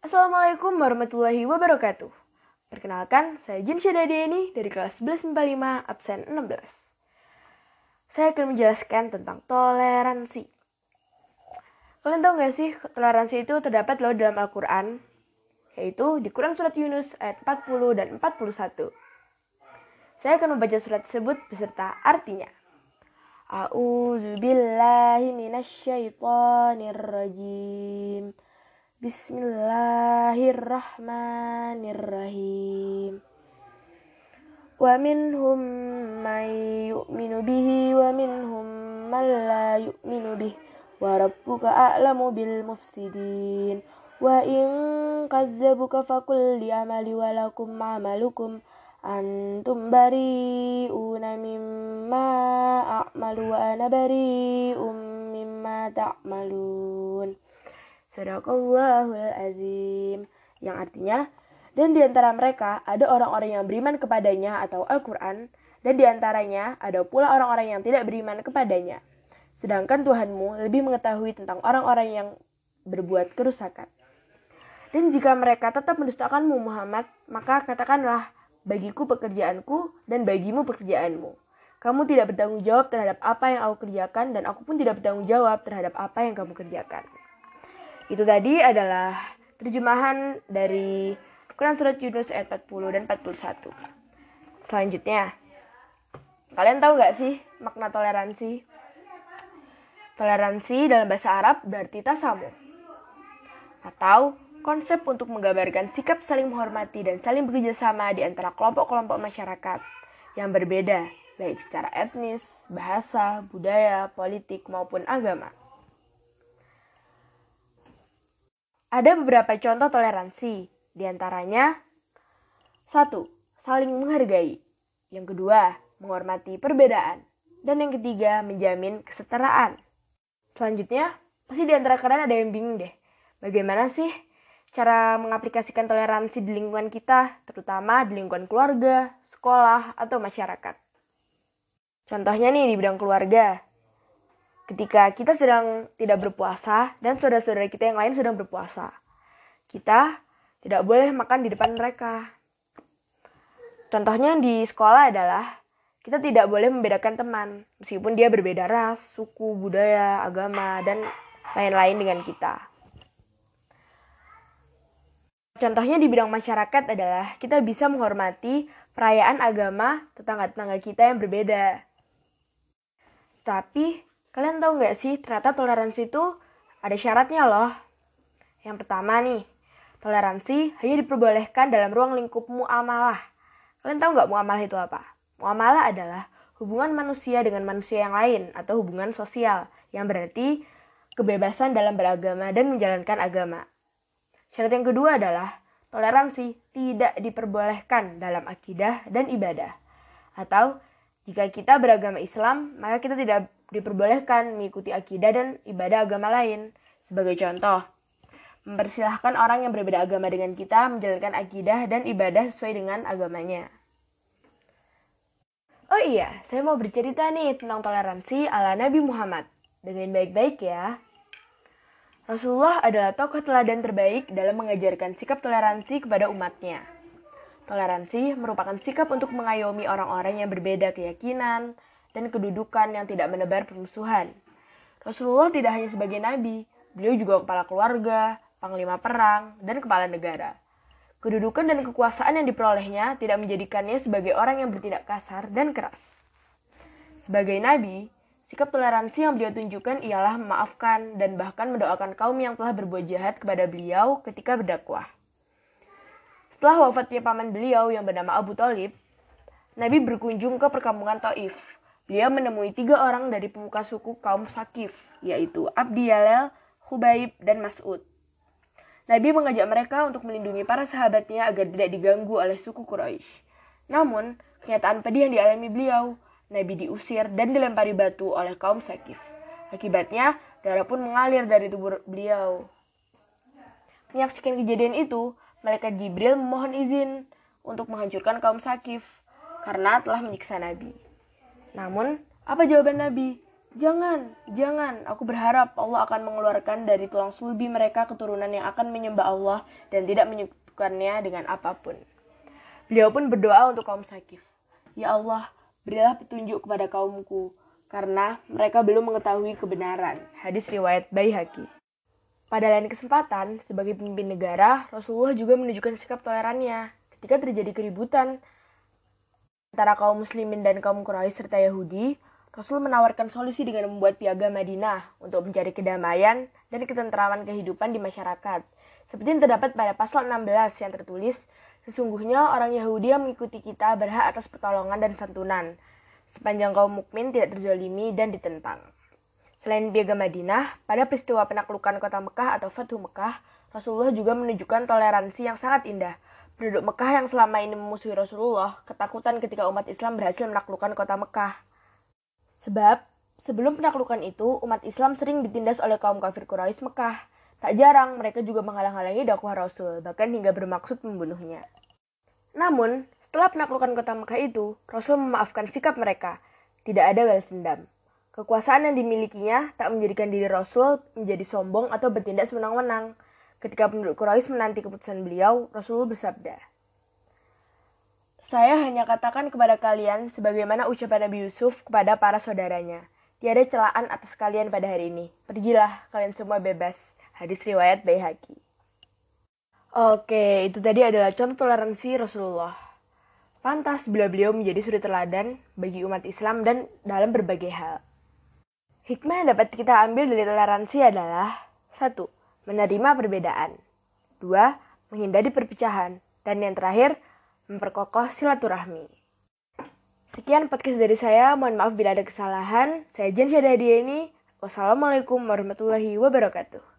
Assalamualaikum warahmatullahi wabarakatuh. Perkenalkan, saya Jin Syadadiani dari kelas 1145 absen 16. Saya akan menjelaskan tentang toleransi. Kalian tahu gak sih, toleransi itu terdapat loh dalam Al-Quran, yaitu di Quran Surat Yunus ayat 40 dan 41. Saya akan membaca surat tersebut beserta artinya. A'udzu billahi minasyaitonir rajim. Bismillahirrahmanirrahim. Wa minhum man yu'minu bihi wa minhum man la yu'minu bihi wa rabbuka a'lamu bil mufsidin. Wa in kazzabuka fakul li amali wa lakum amalukum antum bari'una mimma a'malu wa ana bari'um mimma ta'malun. Sadaqallahul azim. Yang artinya, dan di antara mereka ada orang-orang yang beriman kepadanya atau Al-Quran, dan di antaranya ada pula orang-orang yang tidak beriman kepadanya. Sedangkan Tuhanmu lebih mengetahui tentang orang-orang yang berbuat kerusakan. Dan jika mereka tetap mendustakanmu Muhammad, maka katakanlah, bagiku pekerjaanku dan bagimu pekerjaanmu. Kamu tidak bertanggung jawab terhadap apa yang aku kerjakan dan aku pun tidak bertanggung jawab terhadap apa yang kamu kerjakan. Itu tadi adalah terjemahan dari Quran Surat Yunus ayat 40 dan 41. Selanjutnya, kalian tahu gak sih makna toleransi? Toleransi dalam bahasa Arab berarti tasamu. Atau konsep untuk menggambarkan sikap saling menghormati dan saling bekerja sama di antara kelompok-kelompok masyarakat yang berbeda, baik secara etnis, bahasa, budaya, politik, maupun agama. Ada beberapa contoh toleransi, di antaranya satu, saling menghargai. Yang kedua, menghormati perbedaan. Dan yang ketiga, menjamin kesetaraan. Selanjutnya, pasti di antara kalian ada yang bingung deh. Bagaimana sih cara mengaplikasikan toleransi di lingkungan kita, terutama di lingkungan keluarga, sekolah, atau masyarakat? Contohnya nih di bidang keluarga, ketika kita sedang tidak berpuasa dan saudara-saudara kita yang lain sedang berpuasa. Kita tidak boleh makan di depan mereka. Contohnya di sekolah adalah kita tidak boleh membedakan teman, meskipun dia berbeda ras, suku, budaya, agama, dan lain-lain dengan kita. Contohnya di bidang masyarakat adalah kita bisa menghormati perayaan agama tetangga-tetangga kita yang berbeda. Tapi Kalian tahu nggak sih, ternyata toleransi itu ada syaratnya loh. Yang pertama nih, toleransi hanya diperbolehkan dalam ruang lingkup muamalah. Kalian tahu nggak muamalah itu apa? Muamalah adalah hubungan manusia dengan manusia yang lain atau hubungan sosial yang berarti kebebasan dalam beragama dan menjalankan agama. Syarat yang kedua adalah toleransi tidak diperbolehkan dalam akidah dan ibadah. Atau jika kita beragama Islam, maka kita tidak diperbolehkan mengikuti akidah dan ibadah agama lain. Sebagai contoh, mempersilahkan orang yang berbeda agama dengan kita menjalankan akidah dan ibadah sesuai dengan agamanya. Oh iya, saya mau bercerita nih tentang toleransi ala Nabi Muhammad. Dengan baik-baik ya. Rasulullah adalah tokoh teladan terbaik dalam mengajarkan sikap toleransi kepada umatnya. Toleransi merupakan sikap untuk mengayomi orang-orang yang berbeda keyakinan, dan kedudukan yang tidak menebar permusuhan. Rasulullah tidak hanya sebagai nabi, beliau juga kepala keluarga, panglima perang, dan kepala negara. Kedudukan dan kekuasaan yang diperolehnya tidak menjadikannya sebagai orang yang bertindak kasar dan keras. Sebagai nabi, sikap toleransi yang beliau tunjukkan ialah memaafkan dan bahkan mendoakan kaum yang telah berbuat jahat kepada beliau ketika berdakwah. Setelah wafatnya paman beliau yang bernama Abu Talib, Nabi berkunjung ke perkampungan Taif Beliau menemui tiga orang dari pemuka suku kaum Sakif, yaitu Abdi Yalel, Hubaib, dan Mas'ud. Nabi mengajak mereka untuk melindungi para sahabatnya agar tidak diganggu oleh suku Quraisy. Namun, kenyataan pedih yang dialami beliau, Nabi diusir dan dilempari batu oleh kaum Sakif. Akibatnya, darah pun mengalir dari tubuh beliau. Menyaksikan kejadian itu, malaikat Jibril memohon izin untuk menghancurkan kaum Sakif karena telah menyiksa Nabi. Namun, apa jawaban Nabi? Jangan, jangan. Aku berharap Allah akan mengeluarkan dari tulang sulbi mereka keturunan yang akan menyembah Allah dan tidak menyekutukannya dengan apa pun. Beliau pun berdoa untuk kaum Sakif. Ya Allah, berilah petunjuk kepada kaumku, karena mereka belum mengetahui kebenaran. Hadis riwayat Baihaqi. Pada lain kesempatan, sebagai pemimpin negara, Rasulullah juga menunjukkan sikap tolerannya ketika terjadi keributan antara kaum muslimin dan kaum Quraisy serta Yahudi, Rasul menawarkan solusi dengan membuat piagam Madinah untuk mencari kedamaian dan ketentraman kehidupan di masyarakat. Seperti yang terdapat pada pasal 16 yang tertulis, sesungguhnya orang Yahudi yang mengikuti kita berhak atas pertolongan dan santunan, sepanjang kaum mukmin tidak terzolimi dan ditentang. Selain piagam Madinah, pada peristiwa penaklukan kota Mekah atau Fathu Mekah, Rasulullah juga menunjukkan toleransi yang sangat indah. Penduduk Mekah yang selama ini memusuhi Rasulullah, ketakutan ketika umat Islam berhasil menaklukkan kota Mekah. Sebab, sebelum penaklukan itu, umat Islam sering ditindas oleh kaum kafir Quraisy Mekah. Tak jarang mereka juga menghalang-halangi dakwah Rasul, bahkan hingga bermaksud membunuhnya. Namun, setelah penaklukan kota Mekah itu, Rasul memaafkan sikap mereka. Tidak ada balas dendam. Kekuasaan yang dimilikinya tak menjadikan diri Rasul menjadi sombong atau bertindak sewenang-wenang. Ketika penduduk Quraisy menanti keputusan beliau, Rasul bersabda, saya hanya katakan kepada kalian sebagaimana ucapan Nabi Yusuf kepada para saudaranya. Tiada celaan atas kalian pada hari ini. Pergilah, kalian semua bebas. Hadis riwayat Baihaqi. Oke, itu tadi adalah contoh toleransi Rasulullah. Pantas bila beliau menjadi suri teladan bagi umat Islam dan dalam berbagai hal. Hikmah yang dapat kita ambil dari toleransi adalah satu, Menerima perbedaan. dua, Menghindari perpecahan. Dan yang terakhir, memperkokoh silaturahmi. Sekian podcast dari saya, mohon maaf bila ada kesalahan. Saya Jen ini. Wassalamualaikum warahmatullahi wabarakatuh.